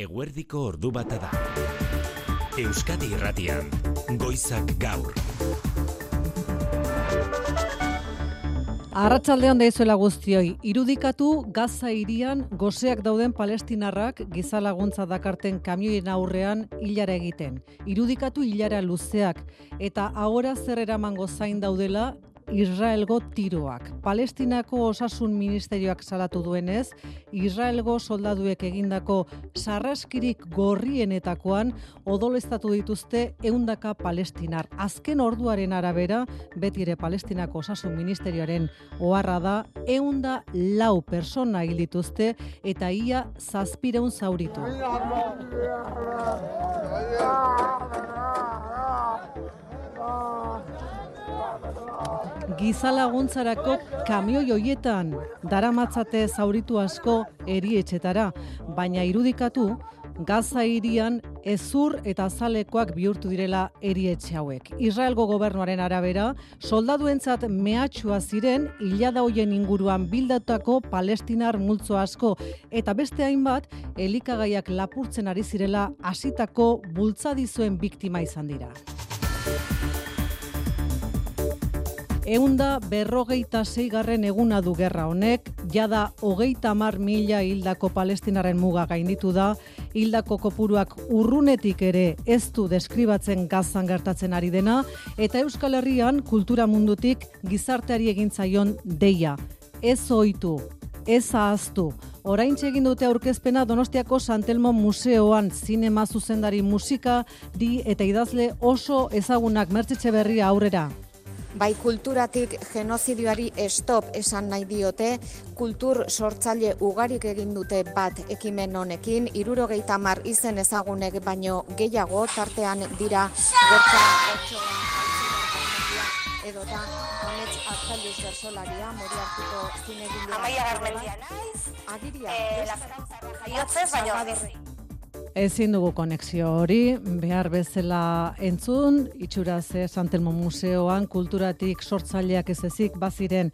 Eguerdiko ordu bata da. Euskadi Irratian, Goizak Gaur. Arratsaldean daizuela guztioi, irudikatu Gaza hirian goseak dauden palestinarrak giza laguntza dakarten kamioien aurrean hilara egiten. Irudikatu hilara luzeak eta ahora zer eramango zain daudela Israelgo tiroak. Palestinako osasun ministerioak salatu duenez, Israelgo soldaduek egindako sarraskirik gorrienetakoan odolestatu dituzte eundaka palestinar. Azken orduaren arabera, betire Palestinako osasun ministerioaren oharra da, eunda lau persona hil dituzte eta ia zazpireun zauritu. Giza laguntzarako kamioi hoietan daramatzate zauritu asko erietxetara, baina irudikatu Gaza hirian ezur eta zalekoak bihurtu direla erietxe hauek. Israelgo gobernuaren arabera, soldaduentzat mehatxua ziren hilada hoien inguruan bildatako palestinar multzo asko eta beste hainbat elikagaiak lapurtzen ari zirela hasitako bultzadizuen biktima izan dira. Eunda berrogeita zeigarren eguna du gerra honek, jada hogeita mar mila hildako palestinaren muga gainditu da, hildako kopuruak urrunetik ere ez du deskribatzen gazan gertatzen ari dena, eta Euskal Herrian kultura mundutik gizarteari egintzaion deia. Ez oitu, ez ahaztu. Orain egin dute aurkezpena Donostiako Santelmo Museoan. Zinema zuzendari musika di eta idazle oso ezagunak mertzitxe berria aurrera bai kulturatik genozidioari stop esan nahi diote, kultur sortzaile ugarik egin dute bat ekimen honekin, irurogeita mar izen ezagunek baino gehiago tartean dira gortza edo da amets atzalduz bersolaria, mori hartuko zinegin Amaia garmendia naiz, agiria, eh, la jaiotzez, baino Ezin dugu konexio hori, behar bezala entzun, itxuraz Santelmo Museoan kulturatik sortzaileak ez ezik baziren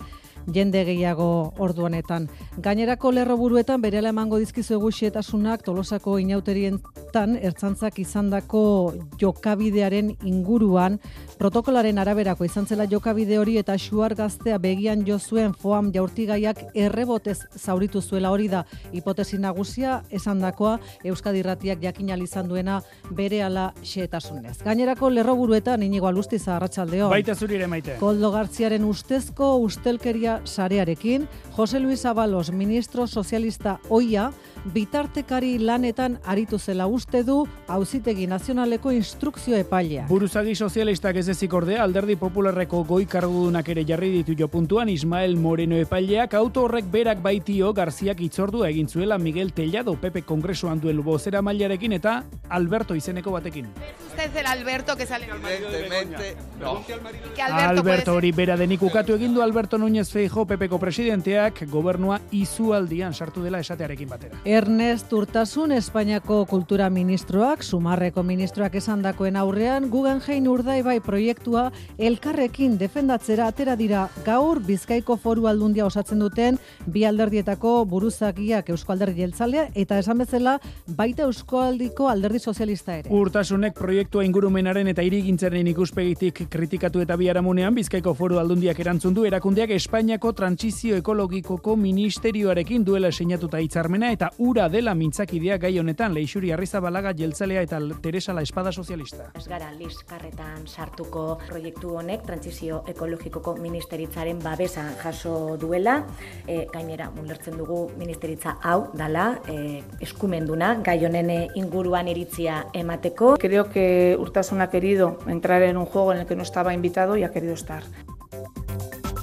jende gehiago orduanetan. Gainerako lerroburuetan berela emango dizkizu eguxietasunak tolosako inauterietan ertzantzak izandako jokabidearen inguruan protokolaren araberako izan zela jokabide hori eta xuar gaztea begian jo zuen foam jaurtigaiak errebotez zauritu zuela hori da hipotesi nagusia esandakoa Euskadi Ratiak jakin izan duena bere ala xeetasunez. Gainerako lerroburuetan inigo alustiza arratsaldeo. Baita zurire maite. Koldo Gartziaren ustezko ustelkeria sarearekin, Jose Luis Abalos, ministro sozialista oia, bitartekari lanetan aritu zela uste du auzitegi nazionaleko instrukzio epailea. Buruzagi sozialistak ez ezik ordea alderdi popularreko goi kargudunak ere jarri ditu jo puntuan Ismael Moreno epaileak auto horrek berak baitio Garziak itzordua egin zuela Miguel Tellado Pepe Kongresuan duen bozera mailarekin eta Alberto izeneko batekin. Usted el Alberto que sale Evidentemente, no. que Alberto, Alberto hori bera denik ukatu egin du Alberto Núñez Feijo Pepeko presidenteak gobernua izualdian sartu dela esatearekin batera. Ernest Urtasun Espainiako Kultura Ministroak, Sumarreko Ministroak esandakoen aurrean, Guggenheim Urdaibai proiektua elkarrekin defendatzera atera dira gaur Bizkaiko Foru Aldundia osatzen duten bi alderdietako buruzagiak Eusko Alderdi Jeltzalea eta esan bezala baita Euskaldiko Alderdi Sozialista ere. Urtasunek proiektua ingurumenaren eta irigintzaren ikuspegitik kritikatu eta biharamunean Bizkaiko Foru Aldundiak erantzun du erakundeak Espainiako Trantsizio Ekologikoko Ministerioarekin duela sinatuta hitzarmena eta ura dela mintzakidea gai honetan Leixuri Arrizabalaga Jeltzalea eta Teresa la Espada Sozialista. Ez gara liskarretan sartuko proiektu honek trantzizio ekologikoko ministeritzaren babesa jaso duela, e, gainera ulertzen dugu ministeritza hau dala e, eskumenduna gai honen inguruan iritzia emateko. Creo que Urtasun ha querido entrar en un juego en el que no estaba invitado y ha querido estar.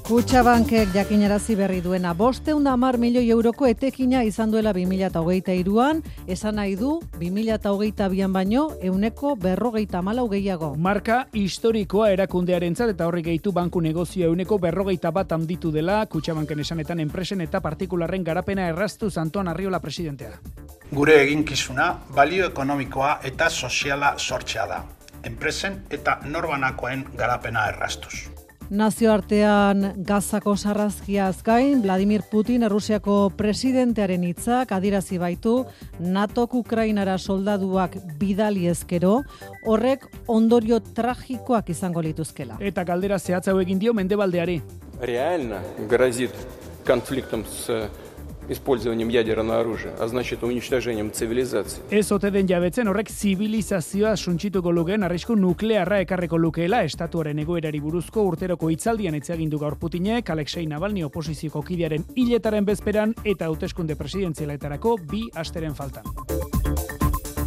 Kutxabankek jakinarazi berri duena bosteun hamar milioi euroko etekina izan duela 2008 iruan, esan nahi du 2008 bian baino euneko berrogeita malau gehiago. Marka historikoa erakundearen eta horri gehitu banku negozio euneko berrogeita bat handitu dela, Kutxabanken esanetan enpresen eta partikularren garapena erraztu Antoan Arriola presidentea. Gure eginkizuna balio ekonomikoa eta soziala sortzea da. Enpresen eta norbanakoen garapena errastuz. Nazioartean Gazako sarrazkia gain, Vladimir Putin Errusiako presidentearen hitzak adirazi baitu NATOk Ukrainara soldaduak bidali ezkero, horrek ondorio tragikoak izango lituzkela. Eta galdera zehatz hau egin dio mendebaldeari. Realna grazit konfliktom z использованием ядерного оружия, а значит уничтожением цивилизации. Ez ote den jabetzen horrek zibilizazioa suntsituko lukeen arrisku nuklearra ekarreko lukeela estatuaren egoerari buruzko urteroko hitzaldian hitz egin du gaur Putinek Alexei Navalny oposizioko kidearen hiletaren bezperan eta hauteskunde presidenzialetarako bi asteren faltan.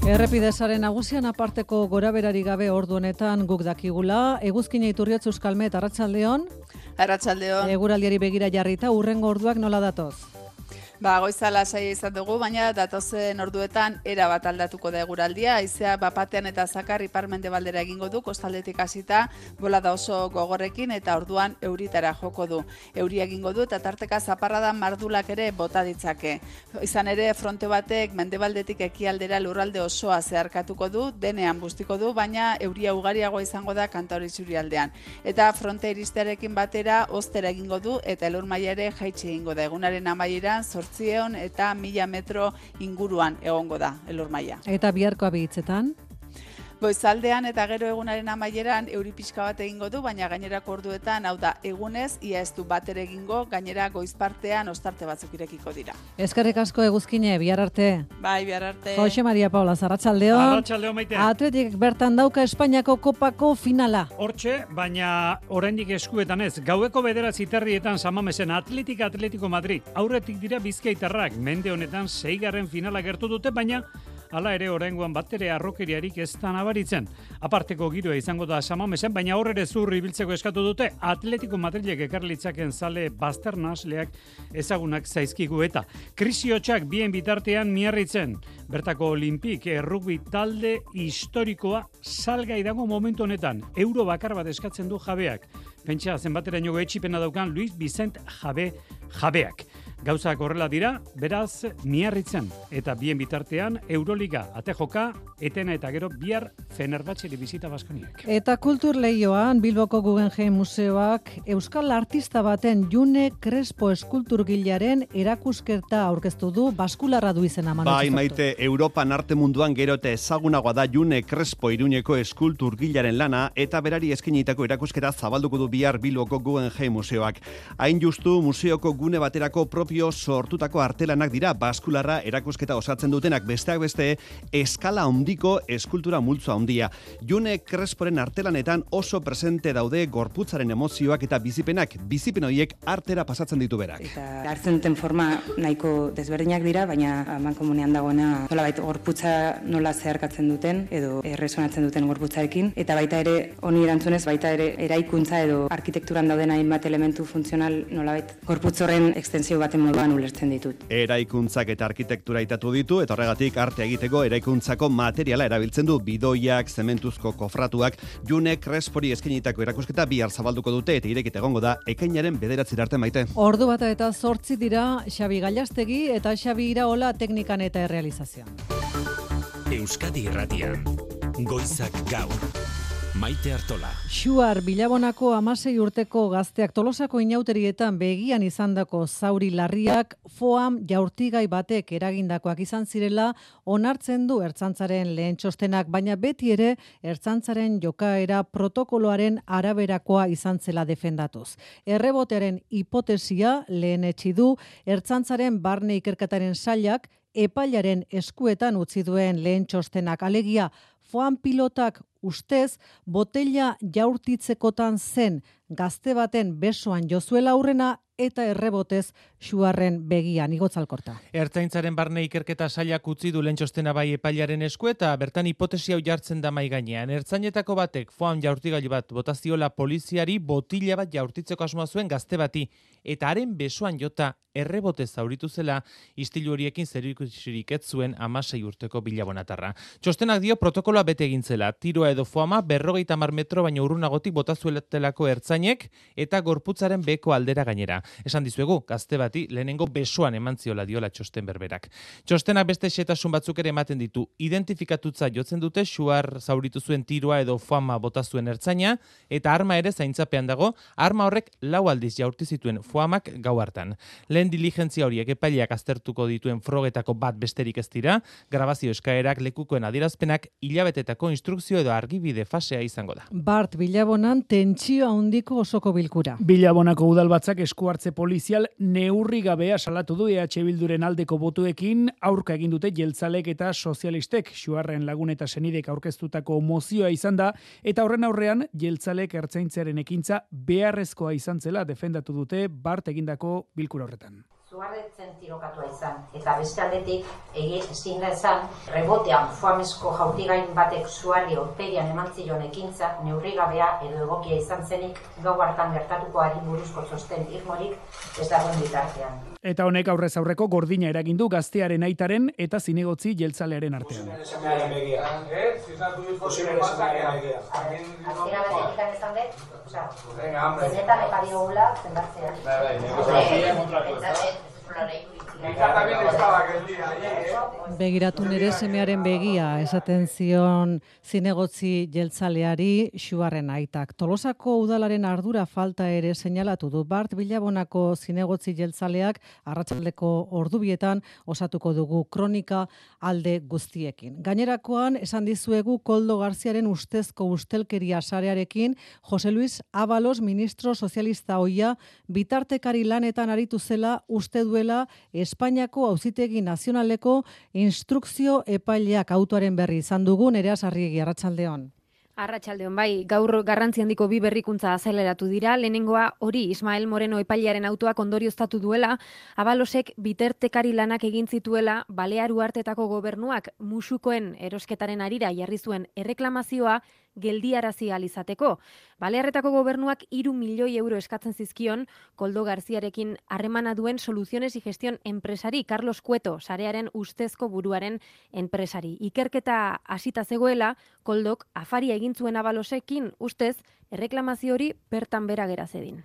Errepidesaren nagusian aparteko goraberari gabe ordu honetan guk dakigula, eguzkina iturriotz euskalmet arratsaldeon, Arratsaldeon. eguraldiari begira jarrita urrengo orduak nola datoz. Ba, goiza lasai izan dugu, baina datozen orduetan era bat aldatuko da eguraldia, haizea bapatean eta zakar iparmende baldera egingo du, kostaldetik hasita bola da oso gogorrekin eta orduan euritara joko du. Euria egingo du eta tarteka zaparradan mardulak ere bota ditzake. Izan ere, fronte batek mendebaldetik ekialdera lurralde osoa zeharkatuko du, denean bustiko du, baina euria ugariagoa izango da kantauri aldean. Eta fronte iristearekin batera, ostera egingo du eta elur maila ere jaitsi egingo da. Egunaren amaieran, zortzieon eta mila metro inguruan egongo da elur maila. Eta biharko abitzetan, Goizaldean eta gero egunaren amaieran euri pixka bat egingo du, baina gainerako orduetan, hau da, egunez, ia ez du bat ere egingo, gainera goizpartean ostarte batzuk irekiko dira. eskerrik asko eguzkine, bihar arte. Bai, bihar arte. Jose Maria Paula, zarratsaldeon. Arratsaldeon maite. Atletik bertan dauka Espainiako kopako finala. Hortxe, baina oraindik eskuetan ez. Gaueko bederatzi terrietan samamesen Atletik Atletico Madrid. Aurretik dira bizkaitarrak. Mende honetan seigarren finala gertu dute, baina Hala ere oraingoan batere arrokeriarik ez da nabaritzen. Aparteko giroa izango da samamesen, baina horre ere zurri biltzeko eskatu dute Atletico Madrilek ekarlitzaken zale bazternasleak ezagunak zaizkigu eta krisiotxak bien bitartean miarritzen. Bertako olimpik errugbi talde historikoa salgai dago momentu honetan. Euro bakar bat eskatzen du jabeak. Pentsa zenbateraino etxipena daukan Luis Vicent Jabe jabeak. Gauzak horrela dira, beraz, miarritzen. Eta bien bitartean, Euroliga, ate joka, etena eta gero bihar Fenerbahçeri bizita Baskoniak. Eta kultur lehioan Bilboko Guggenheim Museoak Euskal Artista baten June Crespo eskulturgilaren erakuskerta aurkeztu du baskularra du izena Manu Bai, maite, Europan arte munduan gero eta ezagunagoa da June Crespo iruñeko eskulturgilaren lana eta berari eskinitako erakusketa zabalduko du bihar Bilboko Guggenheim Museoak. Hain justu, museoko gune baterako propio sortutako artelanak dira baskularra erakusketa osatzen dutenak besteak beste eskala handiko eskultura multzoa handia. June Cresporen artelanetan oso presente daude gorputzaren emozioak eta bizipenak, bizipen horiek artera pasatzen ditu berak. Eta hartzen duten forma nahiko desberdinak dira, baina aman komunean dagoena nolabait gorputza nola zeharkatzen duten edo erresonatzen duten gorputzarekin eta baita ere honi erantzunez baita ere eraikuntza edo arkitekturan dauden hainbat elementu funtzional nolabait gorputz horren extensio baten moduan ulertzen ditut. Eraikuntzak eta arkitektura itatu ditu, eta horregatik arte egiteko eraikuntzako materiala erabiltzen du bidoiak, zementuzko kofratuak, June Crespori eskenitako erakusketa bihar zabalduko dute eta irekit egongo da ekainaren bederatzera arte maite. Ordu bata eta zortzi dira Xabi Gallastegi eta Xabi Iraola teknikan eta errealizazioan. Euskadi Irratian. Goizak gaur. Maite Artola. Xuar Bilabonako amasei urteko gazteak tolosako inauterietan begian izandako zauri larriak foam jaurtigai batek eragindakoak izan zirela onartzen du ertzantzaren lehen txostenak, baina beti ere ertzantzaren jokaera protokoloaren araberakoa izan zela defendatuz. Errebotearen hipotesia lehen du ertzantzaren barne ikerketaren sailak epailaren eskuetan utzi duen lehen txostenak alegia foam pilotak ustez botella jaurtitzekotan zen gazte baten besoan jozuela aurrena eta errebotez xuarren begian igotzalkorta. Ertzaintzaren barne ikerketa sailak utzi du lentxostena bai epailaren esku eta bertan hipotesi hau jartzen da mai gainean. Ertzainetako batek foam jaurtigailu bat botaziola poliziari botila bat jaurtitzeko asmoa zuen gazte bati eta haren besoan jota errebote zauritu zela istilu horiekin zerikusirik ez zuen amasei urteko bilabonatarra. Txostenak dio protokoloa bete egin zela, tiroa edo foama berrogeita mar metro baino urrunagotik botazuetelako ertzainek eta gorputzaren beko aldera gainera. Esan dizuegu, gazte bati lehenengo besoan eman ziola diola txosten berberak. Txostenak beste xetasun batzuk ere ematen ditu. Identifikatutza jotzen dute xuar zauritu zuen tirua edo fama bota zuen ertzaina eta arma ere zaintzapean dago, arma horrek lau aldiz jaurti zituen foamak gau hartan. Lehen diligentzia horiek epaileak aztertuko dituen frogetako bat besterik ez dira, grabazio eskaerak lekukoen adirazpenak hilabetetako instrukzio edo argibide fasea izango da. Bart Bilabonan tentsio handiko osoko bilkura. Bilabonako udalbatzak esku hartze polizial neurri gabea salatu du EH Bilduren aldeko botuekin aurka egin dute jeltzalek eta sozialistek. Xuarren lagun eta senidek aurkeztutako mozioa izan da. Eta horren aurrean jeltzalek ertzaintzaren ekintza beharrezkoa izan zela defendatu dute Bart egindako bilkura horretan zuarretzen tirokatua izan. Eta beste aldetik, egi ezin da esan, rebotean foamesko jautigain batek zuarri orperian eman zilon ekintza, neurri gabea edo egokia izan zenik, gau hartan gertatukoari buruzko txosten irmorik ez dagoen bitartean. Eta honek aurrez aurreko gordina eragindu gaztearen aitaren eta zinegotzi jeltzalearen artean. Azkera bat egin izan dut, Osa, benetan epari gula, running. Begiratu nere semearen begia esaten zion zinegotzi jeltzaleari xuarren aitak. Tolosako udalaren ardura falta ere seinalatu du Bart Bilabonako zinegotzi jeltzaleak arratsaldeko ordubietan osatuko dugu kronika alde guztiekin. Gainerakoan esan dizuegu Koldo Garziaren ustezko ustelkeria sarearekin Jose Luis Abalos ministro sozialista hoia bitartekari lanetan aritu zela uste duela Espainiako auzitegi nazionaleko instrukzio epaileak autoaren berri izan dugu nerea sarriegi arratsaldeon. Arratsaldeon bai, gaur garrantzi handiko bi berrikuntza azeleratu dira. Lehenengoa hori Ismael Moreno epailearen autoak ondorioztatu duela, abalosek bitertekari lanak egin zituela Balearu hartetako gobernuak musukoen erosketaren arira jarri zuen erreklamazioa geldiarazi alizateko. Balearretako gobernuak iru milioi euro eskatzen zizkion, Koldo Garziarekin harremana duen soluziones y gestión enpresari, Carlos Cueto, sarearen ustezko buruaren enpresari. Ikerketa hasita zegoela, Koldok afaria egin zuen abalosekin, ustez, erreklamazio hori bertan bera gera zedin.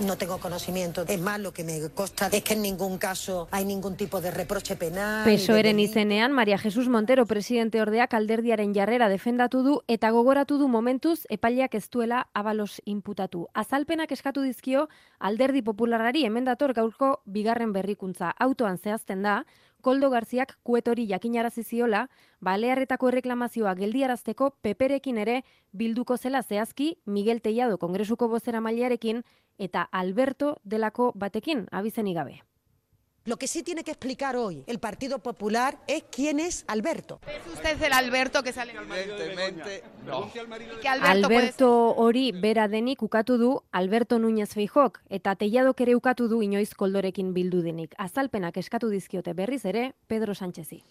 No tengo conocimiento. Es más, lo que me consta es que en ningún caso hay ningún tipo de reproche penal. Pesoeren izenean, Maria Jesus Montero presidente ordeak alderdiaren jarrera defendatu du eta gogoratu du momentuz epaileak ez duela abalos inputatu. Azalpenak eskatu dizkio alderdi popularari emendator gaurko bigarren berrikuntza autoan zehazten da, Koldo Garziak kuetori jakinarazi ziola, balearretako erreklamazioa geldiarazteko peperekin ere bilduko zela zehazki Miguel Tellado kongresuko bozera mailearekin eta Alberto delako batekin abizenik gabe. Lo que sí tiene que explicar hoy el Partido Popular es quién es Alberto. ¿Es usted el Alberto que sale? Evidentemente, no. Que Alberto, Alberto hori bera denik ukatu du Alberto Núñez Feijok eta Teiadok ere ukatu du inoiz koldorekin bildu denik. Azalpenak eskatu dizkiote berriz ere Pedro Sánchezi.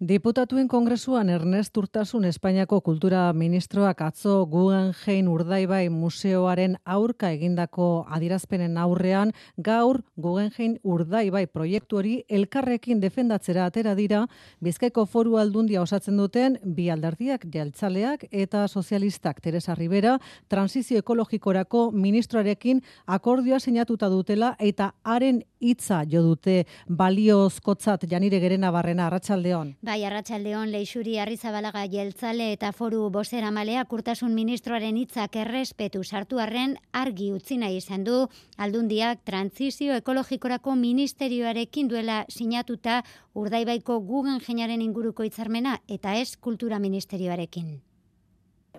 Diputatuen kongresuan Ernest Urtasun Espainiako kultura ministroak atzo Guggenheim Urdaibai museoaren aurka egindako adirazpenen aurrean gaur Guggenheim Urdaibai proiektu hori elkarrekin defendatzera atera dira Bizkaiko Foru Aldundia osatzen duten bi alderdiak jaltzaleak eta sozialistak. Teresa Rivera transizio ekologikorako ministroarekin akordioa sinatuta dutela eta haren hitza jo dute baliozkotzat. Janire Gerena barrena arratsaldeon. Bai, arratsaldeon Leixuri Arrizabalaga jeltzale eta foru bosera malea kurtasun ministroaren hitzak errespetu sartu arren argi utzi nahi izan du. Aldundiak transizio ekologikorako ministerioarekin duela sinatuta urdaibaiko gugen jenaren inguruko hitzarmena eta ez kultura ministerioarekin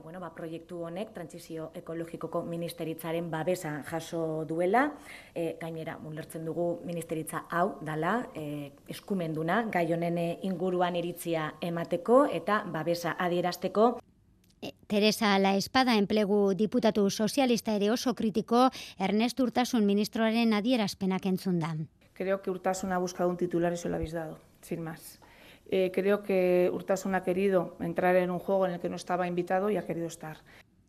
bueno, ba, proiektu honek trantzizio ekologikoko ministeritzaren babesa jaso duela, e, gainera, mulertzen dugu ministeritza hau dala, e, eskumenduna, gai honen inguruan iritzia emateko eta babesa adierazteko. E, Teresa La Espada enplegu diputatu sozialista ere oso kritiko Ernest Urtasun ministroaren adierazpenak entzun da. Creo que Urtasun ha buscado un titular y se lo habéis dado, sin más. Eh, creo que Urtasun ha querido entrar en un juego en el que no estaba invitado y ha querido estar.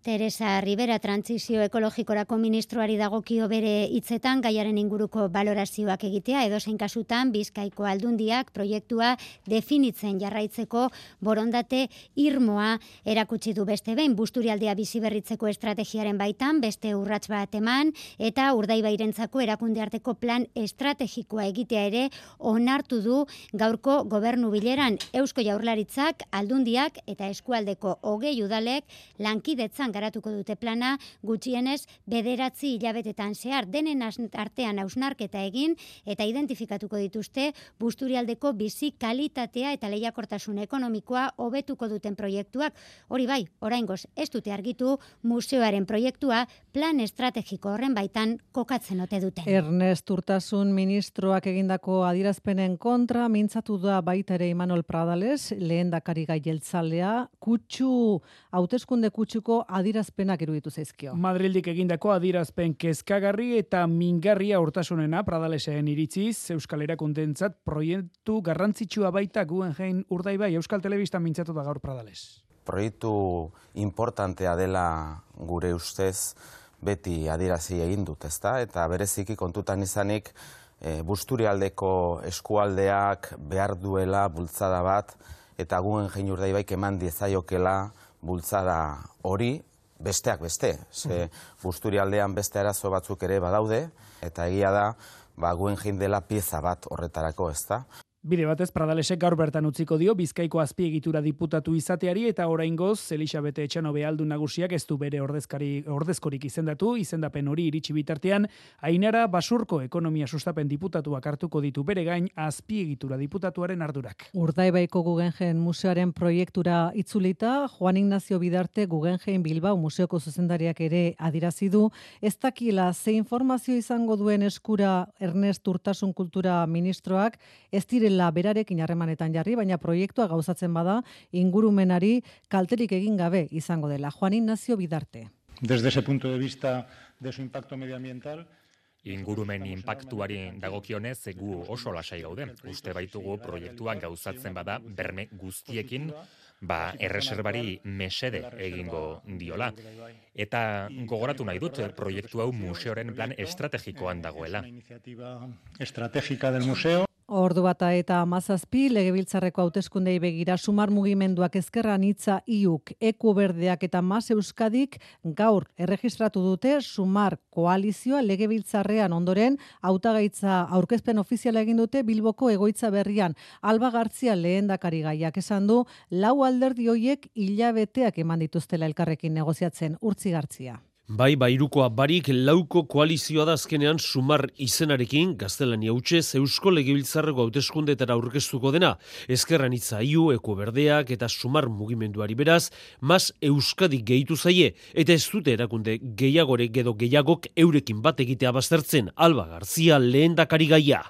Teresa Rivera trantzizio ekologikorako ministroari dagokio bere hitzetan gaiaren inguruko balorazioak egitea edo zein kasutan Bizkaiko aldundiak proiektua definitzen jarraitzeko borondate irmoa erakutsi du. Beste behin busturialdea bizi berritzeko estrategiaren baitan beste urrats bat eman eta urdaibairentzako erakunde arteko plan estrategikoa egitea ere onartu du gaurko gobernu bileran. Eusko Jaurlaritzak aldundiak eta eskualdeko hogei udalek lankidetzan garatuko dute plana gutxienez bederatzi hilabetetan zehar denen artean hausnarketa egin eta identifikatuko dituzte busturialdeko bizi kalitatea eta lehiakortasun ekonomikoa hobetuko duten proiektuak. Hori bai, oraingoz ez dute argitu museoaren proiektua plan estrategiko horren baitan kokatzen ote dute. Ernest Urtasun ministroak egindako adirazpenen kontra mintzatu da baita ere Imanol Pradales, lehen dakari gai jeltzalea, kutsu, hauteskunde kutsuko adirazpenak iruditu zaizkio. Madrildik egindako adirazpen kezkagarri eta mingarria urtasunena Pradaleseen iritziz Euskal Erakundentzat proiektu garrantzitsua baita Guggenheim Urdaibai Euskal Telebista mintzatu da gaur Pradales. Proiektu importantea dela gure ustez beti adirazi egin dut, ezta? Eta bereziki kontutan izanik e, busturialdeko eskualdeak behar duela bultzada bat eta Guggenheim Urdaibaik eman diezaiokela bultzada hori besteak beste. Ze busturi aldean beste arazo batzuk ere badaude, eta egia da, ba, guen jindela pieza bat horretarako, ez da? Bide batez Pradalesek gaur bertan utziko dio Bizkaiko azpiegitura diputatu izateari eta oraingoz Elisabete Etxanobe aldu nagusiak ez du bere ordezkari ordezkorik izendatu. Izendapen hori iritsi bitartean Ainara Basurko ekonomia sustapen diputatuak hartuko ditu. Bere gain azpiegitura diputatuaren ardurak. Urdaibaiko Guggenheim museoaren proiektura itzulita Juan Ignacio Bidarte Guggenheim Bilbao museoko zuzendariak ere adirazi du. Ez dakila ze informazio izango duen eskura Ernest Urtasun Kultura ministroak ez dire dela berarekin harremanetan jarri, baina proiektua gauzatzen bada ingurumenari kalterik egin gabe izango dela. Juan Ignacio Bidarte. Desde ese punto de vista de su impacto medioambiental, Ingurumen impactuari dagokionez gu oso lasai gaude. Uste baitugu proiektuan gauzatzen bada berme guztiekin ba, erreserbari mesede egingo diola. Eta gogoratu nahi dut proiektu hau museoren plan estrategikoan dagoela. Estrategika del museo. Ordu bata eta amazazpi, legebiltzarreko hauteskundei begira sumar mugimenduak ezkerran hitza iuk, eku berdeak eta maz euskadik gaur erregistratu dute sumar koalizioa legebiltzarrean ondoren hautagaitza aurkezpen ofiziala egin dute Bilboko egoitza berrian. Alba Gartzia lehen dakari gaiak esan du, lau alderdi hoiek hilabeteak eman dituztela elkarrekin negoziatzen urtzi Gartzia. Bai, bairukoa barik lauko koalizioa da azkenean sumar izenarekin gaztelania utxe eusko legibiltzarreko hauteskundetara aurkeztuko dena. Ezkerran itza iu, eko berdeak eta sumar mugimenduari beraz, mas euskadik gehitu zaie eta ez dute erakunde gehiagore gedo gehiagok eurekin bat egitea baztertzen. Alba Garzia lehen dakari gaia.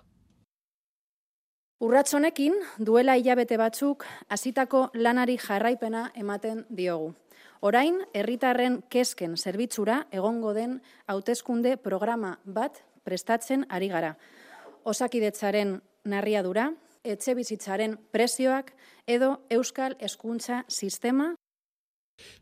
Urratsonekin duela hilabete batzuk hasitako lanari jarraipena ematen diogu. Orain, herritarren kesken zerbitzura egongo den hauteskunde programa bat prestatzen ari gara. Osakidetzaren narriadura, etxe bizitzaren prezioak edo euskal hezkuntza sistema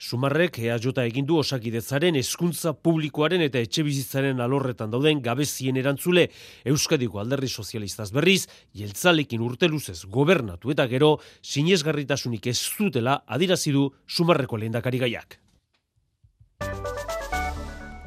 Sumarrek EAJ egin du osakidetzaren hezkuntza publikoaren eta etxe bizitzaren alorretan dauden gabezien erantzule Euskadiko alderri sozialistaz berriz, jeltzalekin urteluzez gobernatu eta gero, sinesgarritasunik ez zutela adirazidu Sumarreko lehendakari gaiak.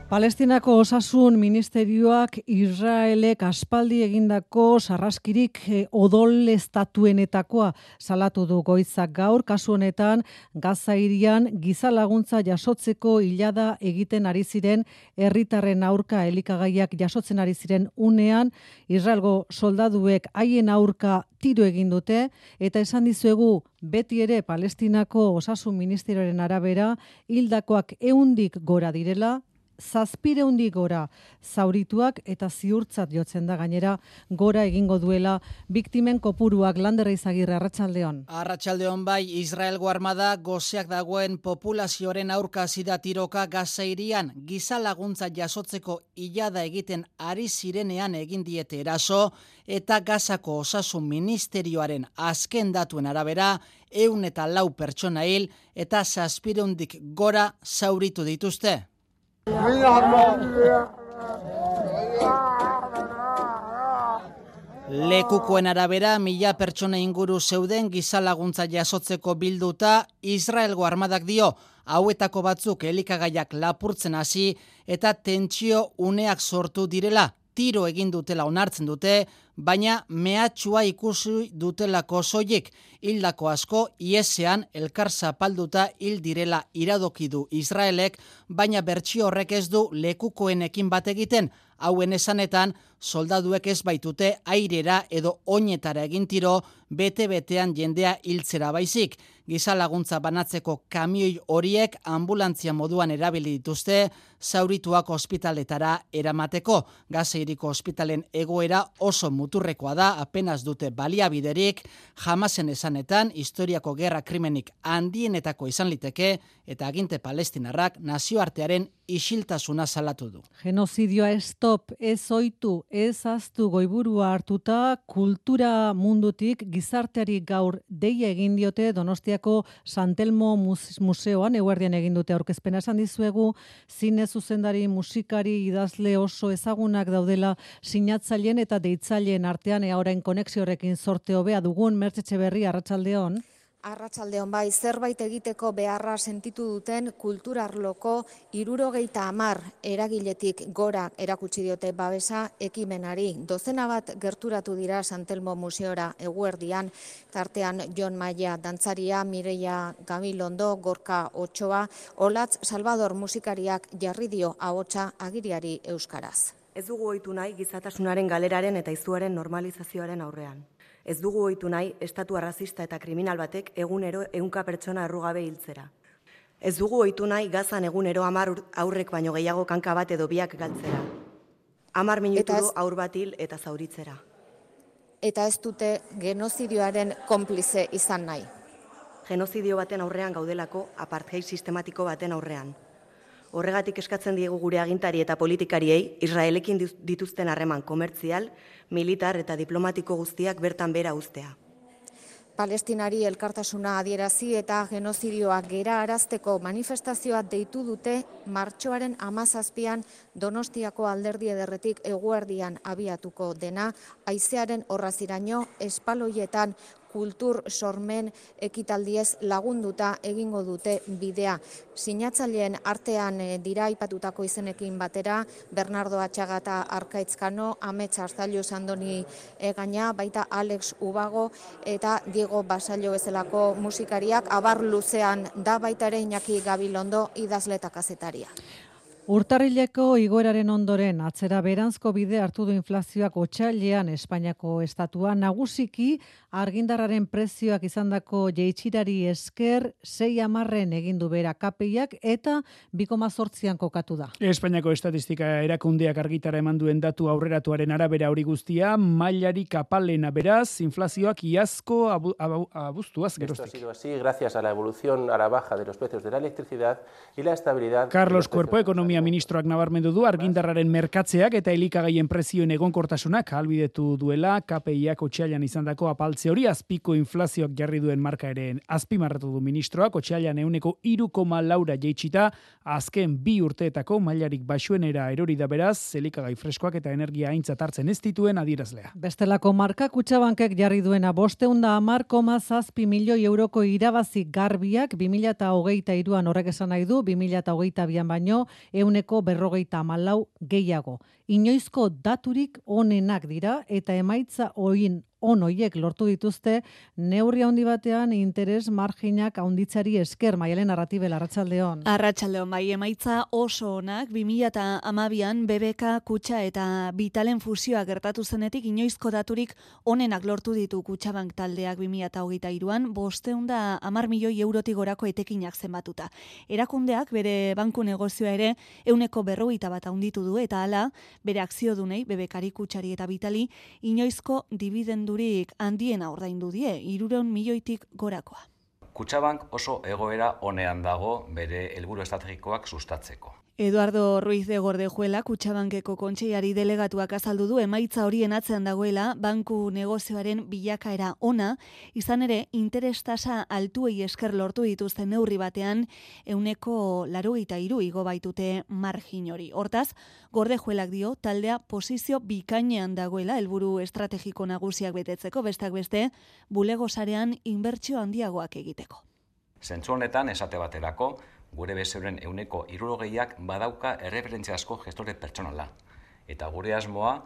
Palestinako osasun ministerioak Israelek aspaldi egindako sarraskirik eh, odol estatuenetakoa salatu du goizak gaur. Kasu honetan Gaza irian giza laguntza jasotzeko hilada egiten ari ziren herritarren aurka elikagaiak jasotzen ari ziren unean. Israelgo soldaduek haien aurka tiro egin dute eta esan dizuegu beti ere Palestinako osasun ministerioaren arabera hildakoak ehundik gora direla zazpireundi gora zaurituak eta ziurtzat jotzen da gainera gora egingo duela biktimen kopuruak landerra izagirre arratsaldeon. Arratsaldeon bai Israelgo armada gozeak dagoen populazioaren aurka zida tiroka gazairian giza laguntza jasotzeko ilada egiten ari zirenean egin diete eraso eta gazako osasun ministerioaren azken datuen arabera eun eta lau pertsona hil eta zazpireundik gora zauritu dituzte. Lekukoen arabera, mila pertsona inguru zeuden gizalaguntza jasotzeko bilduta, Israelgo armadak dio, hauetako batzuk elikagaiak lapurtzen hasi eta tentsio uneak sortu direla, tiro egin dutela onartzen dute, baina mehatxua ikusi dutelako soiek hildako asko iesean elkar zapalduta hil direla iradoki du Israelek, baina bertsio horrek ez du lekukoenekin bat egiten, hauen esanetan soldaduek ez baitute airera edo oinetara egin tiro bete-betean jendea hiltzera baizik. Giza laguntza banatzeko kamioi horiek ambulantzia moduan erabili dituzte, zaurituak ospitaletara eramateko. Gazeiriko ospitalen egoera oso muturrekoa da, apenas dute baliabiderik, jamasen esanetan, historiako gerra krimenik handienetako izan liteke, eta aginte palestinarrak nazioartearen isiltasuna salatu du. Genozidioa stop, ez oitu, ez aztu goiburua hartuta, kultura mundutik gizarteari gaur deia egin diote Donostiako Santelmo Museoan, eguerdian egin dute aurkezpena. Esan dizuegu, zine zuzendari, musikari, idazle oso ezagunak daudela sinatzaileen eta deitzaileen artean. Ea orain konexio horrekin sorte hobea dugun mertzetxe berri arratsaldeon. Arratsaldeon bai, zerbait egiteko beharra sentitu duten kulturarloko irurogeita amar eragiletik gora erakutsi diote babesa ekimenari. Dozena bat gerturatu dira Santelmo Museora eguerdian, tartean Jon Maia dantzaria, Mireia Gamilondo, Gorka Otsoa, Olatz Salvador musikariak jarri dio ahotsa agiriari euskaraz. Ez dugu ohitu nahi gizatasunaren galeraren eta izuaren normalizazioaren aurrean. Ez dugu ohitu nahi estatu arrazista eta kriminal batek egunero ehunka pertsona errugabe hiltzera. Ez dugu ohitu nahi gazan egunero hamar aurrek baino gehiago kanka bat edo biak galtzera. Hamar minutu ez... aur bat hil eta zauritzera. Eta ez dute genozidioaren konplize izan nahi. Genozidio baten aurrean gaudelako apartheid sistematiko baten aurrean. Horregatik eskatzen diegu gure agintari eta politikariei Israelekin dituzten harreman komertzial, militar eta diplomatiko guztiak bertan bera ustea. Palestinari elkartasuna adierazi eta genozidioak gera arazteko manifestazioa deitu dute martxoaren amazazpian Donostiako alderdi ederretik eguerdian abiatuko dena, aizearen horraziraino espaloietan kultur sormen ekitaldiez lagunduta egingo dute bidea. Sinatzaileen artean eh, dira ipatutako izenekin batera, Bernardo Atxagata Arkaitzkano, Amets Arzailu Sandoni Egaina, baita Alex Ubago eta Diego Basailo bezalako musikariak, abar luzean da baita ere Iñaki Gabilondo idazleta kazetaria. Urtarrileko igoeraren ondoren atzera beranzko bide hartu du inflazioak otxailean Espainiako estatua nagusiki argindarraren prezioak izandako jeitsirari esker sei amarren egindu bera kapeiak eta bikoma sortzian kokatu da. Espainiako estatistika erakundeak argitara eman duen datu aurreratuaren arabera hori guztia, mailari kapalena beraz, inflazioak iazko abu, abu, abuztuaz geroztik. Esto ha sido así gracias a la evolución a la baja de los precios de la electricidad y la estabilidad... Carlos Cuerpo, Ekonomia Ekonomia Ministroak nabarmendu du argindarraren merkatzeak eta elikagaien prezioen egonkortasunak albidetu duela. KPIak otxailan izandako apaltze hori azpiko inflazioak jarri duen marka ere azpimarratu du ministroak. Otxailan euneko irukoma laura jeitsita azken bi urteetako mailarik basuenera erori da beraz. Elikagai freskoak eta energia aintzat hartzen ez dituen adierazlea. Bestelako marka kutsabankek jarri duena bosteunda amar koma zazpi milioi euroko irabazi garbiak 2008 iruan horrek esan nahi du 2008 bian baino euneko berrogeita malau gehiago. inoizko daturik onenak dira eta emaitza oin on hoiek lortu dituzte neurri handi batean interes marginak haunditzari esker maialen narratibe larratsaldeon. Arratsaldeon bai emaitza oso onak 2012an BBK kutxa eta Vitalen fusioa gertatu zenetik inoizko daturik onenak lortu ditu Kutxabank taldeak 2023an 510 milioi eurotik gorako etekinak zenbatuta. Erakundeak bere banku negozioa ere euneko berrogeita bat handitu du eta hala bere akziodunei BBKari kutxari eta Vitali inoizko dividendu durik handiena ordaindu die, irureun milioitik gorakoa. Kutsabank oso egoera honean dago bere helburu estrategikoak sustatzeko. Eduardo Ruiz de Gordejuela, Kutxabankeko kontseiari delegatuak azaldu du emaitza horien atzean dagoela banku negozioaren bilakaera ona, izan ere interestasa altuei esker lortu dituzten neurri batean euneko larogeita iru igo baitute margin hori. Hortaz, Gordejuelak dio taldea posizio bikainean dagoela helburu estrategiko nagusiak betetzeko, bestak beste, bulego sarean inbertsio handiagoak egiteko. Zentzu honetan, esate baterako, gure bezeuren euneko irurogeiak badauka erreferentziazko gestore pertsonala. Eta gure asmoa,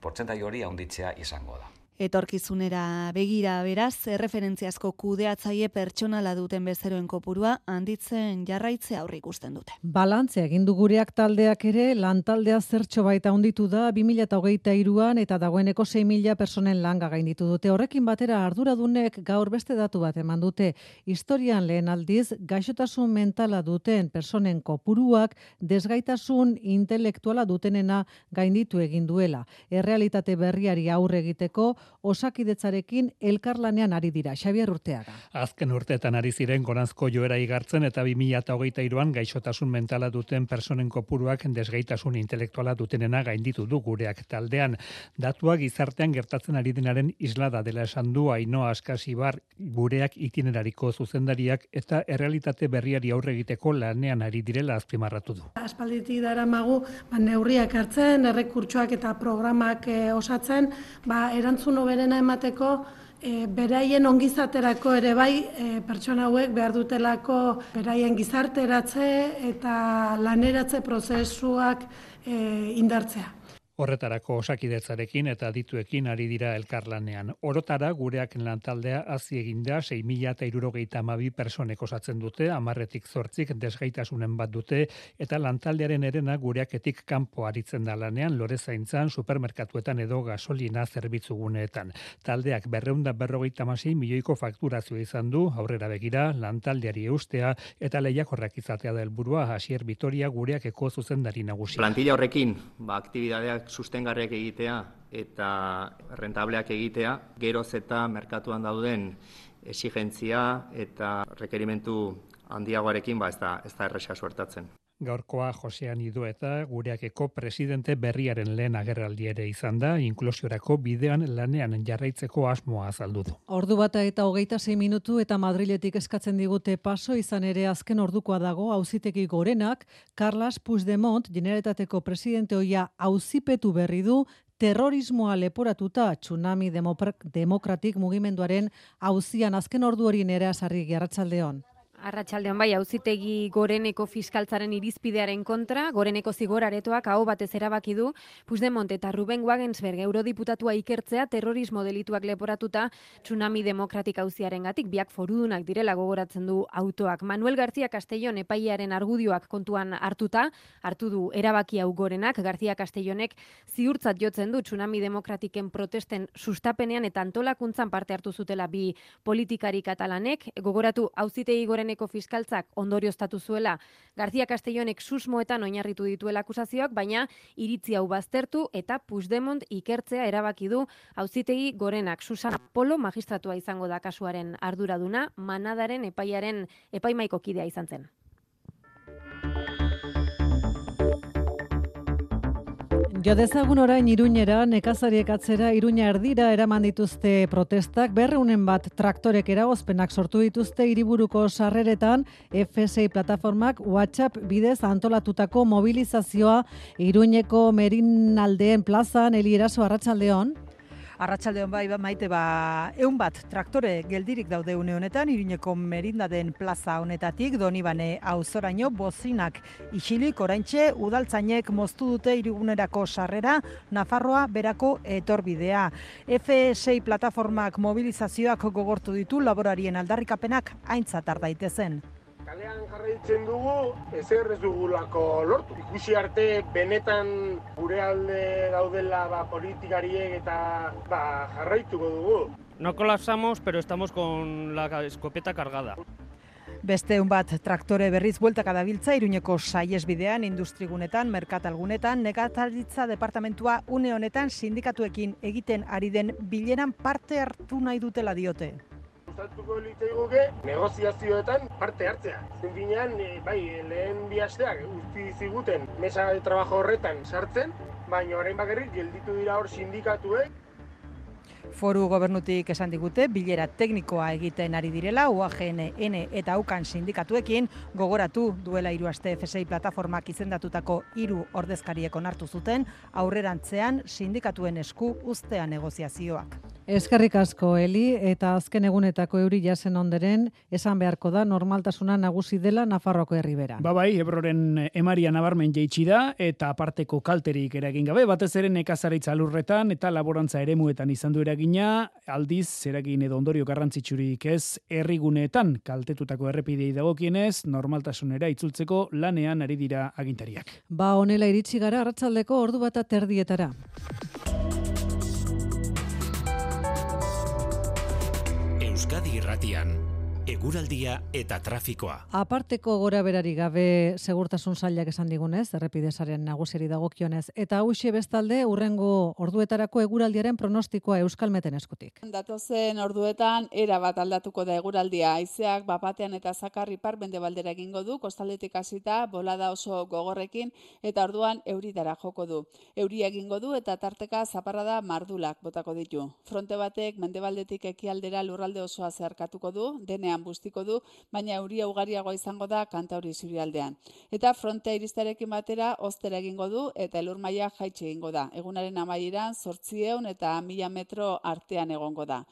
portzentai hori haunditzea izango da. Etorkizunera begira beraz, erreferentziazko kudeatzaile pertsonala duten bezeroen kopurua handitzen jarraitzea aurri ikusten dute. Balantzea egin du gureak taldeak ere, lantaldea zertxo baita honditu da 2023an eta dagoeneko 6.000 personen langa gainditu dute. Horrekin batera arduradunek gaur beste datu bat eman dute. Historian lehen aldiz, gaixotasun mentala duten personen kopuruak desgaitasun intelektuala dutenena gainditu egin duela. Errealitate berriari aurre egiteko osakidetzarekin elkarlanean ari dira. Xabier Urteaga. Azken urteetan ari ziren gorazko joera igartzen eta 2023an gaixotasun mentala duten personen kopuruak desgaitasun intelektuala dutenena gainditu du gureak taldean. Datuak gizartean gertatzen ari denaren islada dela esan du Aino Askasibar gureak itinerariko zuzendariak eta errealitate berriari aurre egiteko lanean ari direla azpimarratu du. Aspalditik dara magu, ba, neurriak hartzen, errekurtsoak eta programak e, osatzen, ba, erantzun erantzun oberena emateko e, beraien ongizaterako ere bai e, pertsona hauek behar dutelako beraien gizarteratze eta laneratze prozesuak e, indartzea. Horretarako osakidetzarekin eta dituekin ari dira elkarlanean. Orotara gureak lantaldea hazi eginda 6.000 eta irurogeita amabi personek osatzen dute, amarretik zortzik desgaitasunen bat dute, eta lantaldearen erena gureaketik kanpo aritzen da lanean, lore zaintzan, supermerkatuetan edo gasolina zerbitzuguneetan. Taldeak berreunda berrogeita masi milioiko fakturazio izan du, aurrera begira, lantaldeari eustea, eta lehiak horrek izatea da helburua hasier Vitoria gureak eko zuzendari nagusi. Plantilla horrekin, ba, aktibidadeak sustengarriak egitea eta rentableak egitea, geroz eta merkatuan dauden exigentzia eta rekerimentu handiagoarekin ba ez da ez da erresa suertatzen. Gaurkoa Josean Idu eta gureakeko presidente berriaren lehen agerraldi ere izan da, inklusiorako bidean lanean jarraitzeko asmoa azaldu du. Ordu bata eta hogeita zei minutu eta Madriletik eskatzen digute paso izan ere azken ordukoa dago auzitegi gorenak, Carlos Puigdemont, generetateko presidente hoia auzipetu berri du, terrorismoa leporatuta tsunami demokratik mugimenduaren auzian azken ordu hori nerea sarri gerratsaldeon. Arratxaldean bai, auzitegi goreneko fiskaltzaren irizpidearen kontra, goreneko zigoraretoak hau batez erabaki du, Puigdemont eta Ruben Wagensberg. Eurodiputatua ikertzea terrorismo delituak leporatuta tsunami demokratik auziaren gatik, biak forudunak direla gogoratzen du autoak. Manuel García Castellón epailearen argudioak kontuan hartuta, hartu du erabaki hau gorenak, García Castellonek ziurtzat jotzen du tsunami demokratiken protesten sustapenean eta antolakuntzan parte hartu zutela bi politikari katalanek, gogoratu auzitegi goreneko Espainiako fiskaltzak ondorioztatu zuela García Castellonek susmoetan oinarritu dituela akusazioak, baina iritzi hau baztertu eta Puigdemont ikertzea erabaki du auzitegi gorenak Susana Polo magistratua izango da kasuaren arduraduna, manadaren epaiaren epaimaiko kidea izan zen. Jo dezagun orain Iruñera, nekazariek atzera Iruña erdira eraman dituzte protestak, berreunen bat traktorek eragozpenak sortu dituzte hiriburuko sarreretan. FSI plataformak WhatsApp bidez antolatutako mobilizazioa Iruñeko Merinaldeen plazan. Eli Eraso Arratsaldeon. Arratsaldeon bai, ba, maite ba, eun bat traktore geldirik daude une honetan, irineko merinda den plaza honetatik, donibane auzoraino bozinak isilik oraintxe udaltzainek moztu dute irigunerako sarrera, Nafarroa berako etorbidea. F6 plataformak mobilizazioak gogortu ditu laborarien aldarrikapenak aintzat daitezen. Kalean jarraitzen dugu, ezer ez dugulako lortu. Ikusi arte benetan gure alde daudela ba, politikariek eta ba, jarraituko dugu. No colapsamos, pero estamos con la escopeta cargada. Beste un bat traktore berriz bueltaka dabiltza Iruñeko saiesbidean, industrigunetan, merkatalgunetan, negataritza departamentua une honetan sindikatuekin egiten ari den bileran parte hartu nahi dutela diote gustatuko litzaiguke negoziazioetan parte hartzea. Zen e, bai, lehen bi asteak usti ziguten mesa de trabajo horretan sartzen, baina orain bakarrik gelditu dira hor sindikatuek Foru gobernutik esan digute, bilera teknikoa egiten ari direla, UAGN, eta UKAN sindikatuekin, gogoratu duela hiru aste FSI plataformak izendatutako hiru ordezkariek onartu zuten, aurrerantzean sindikatuen esku ustea negoziazioak. Eskerrik asko Eli eta azken egunetako euri jasen onderen esan beharko da normaltasuna nagusi dela Nafarroko herribera. Ba bai, Ebroren emaria nabarmen jeitsi da eta aparteko kalterik eragin gabe, batez ere nekazaritza lurretan eta laborantza eremuetan izan du eragina, aldiz zeragin edo ondorio garrantzitsurik ez herriguneetan kaltetutako errepidei dagokienez normaltasunera itzultzeko lanean ari dira agintariak. Ba honela iritsi gara arratsaldeko ordu bata terdietara. Euskadi Irratian eguraldia eta trafikoa. Aparteko gora berari gabe segurtasun zailak esan digunez, errepidesaren nagusiari dagokionez, eta hausie bestalde urrengo orduetarako eguraldiaren pronostikoa euskalmeten eskutik. Datozen orduetan, era bat aldatuko da eguraldia, aizeak bapatean eta zakarri par bende baldera egingo du, kostaldetik hasita bolada oso gogorrekin, eta orduan euridara joko du. Euri egingo du eta tarteka zaparrada mardulak botako ditu. Fronte batek mendebaldetik ekialdera lurralde osoa zeharkatuko du, denean egunean bustiko du, baina euria ugariagoa izango da kanta hori zurialdean. Eta frontea iristarekin batera oztera egingo du eta elur maia jaitxe egingo da. Egunaren amaieran sortzieun eta mila metro artean egongo da.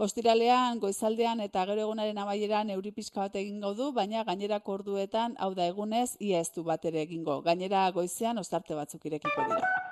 Ostiralean, goizaldean eta gero egunaren amaieran euripiska bat egingo du, baina gainerako orduetan, hau da egunez, ia ez du bat ere egingo. Gainera goizean ostarte batzuk irekiko dira.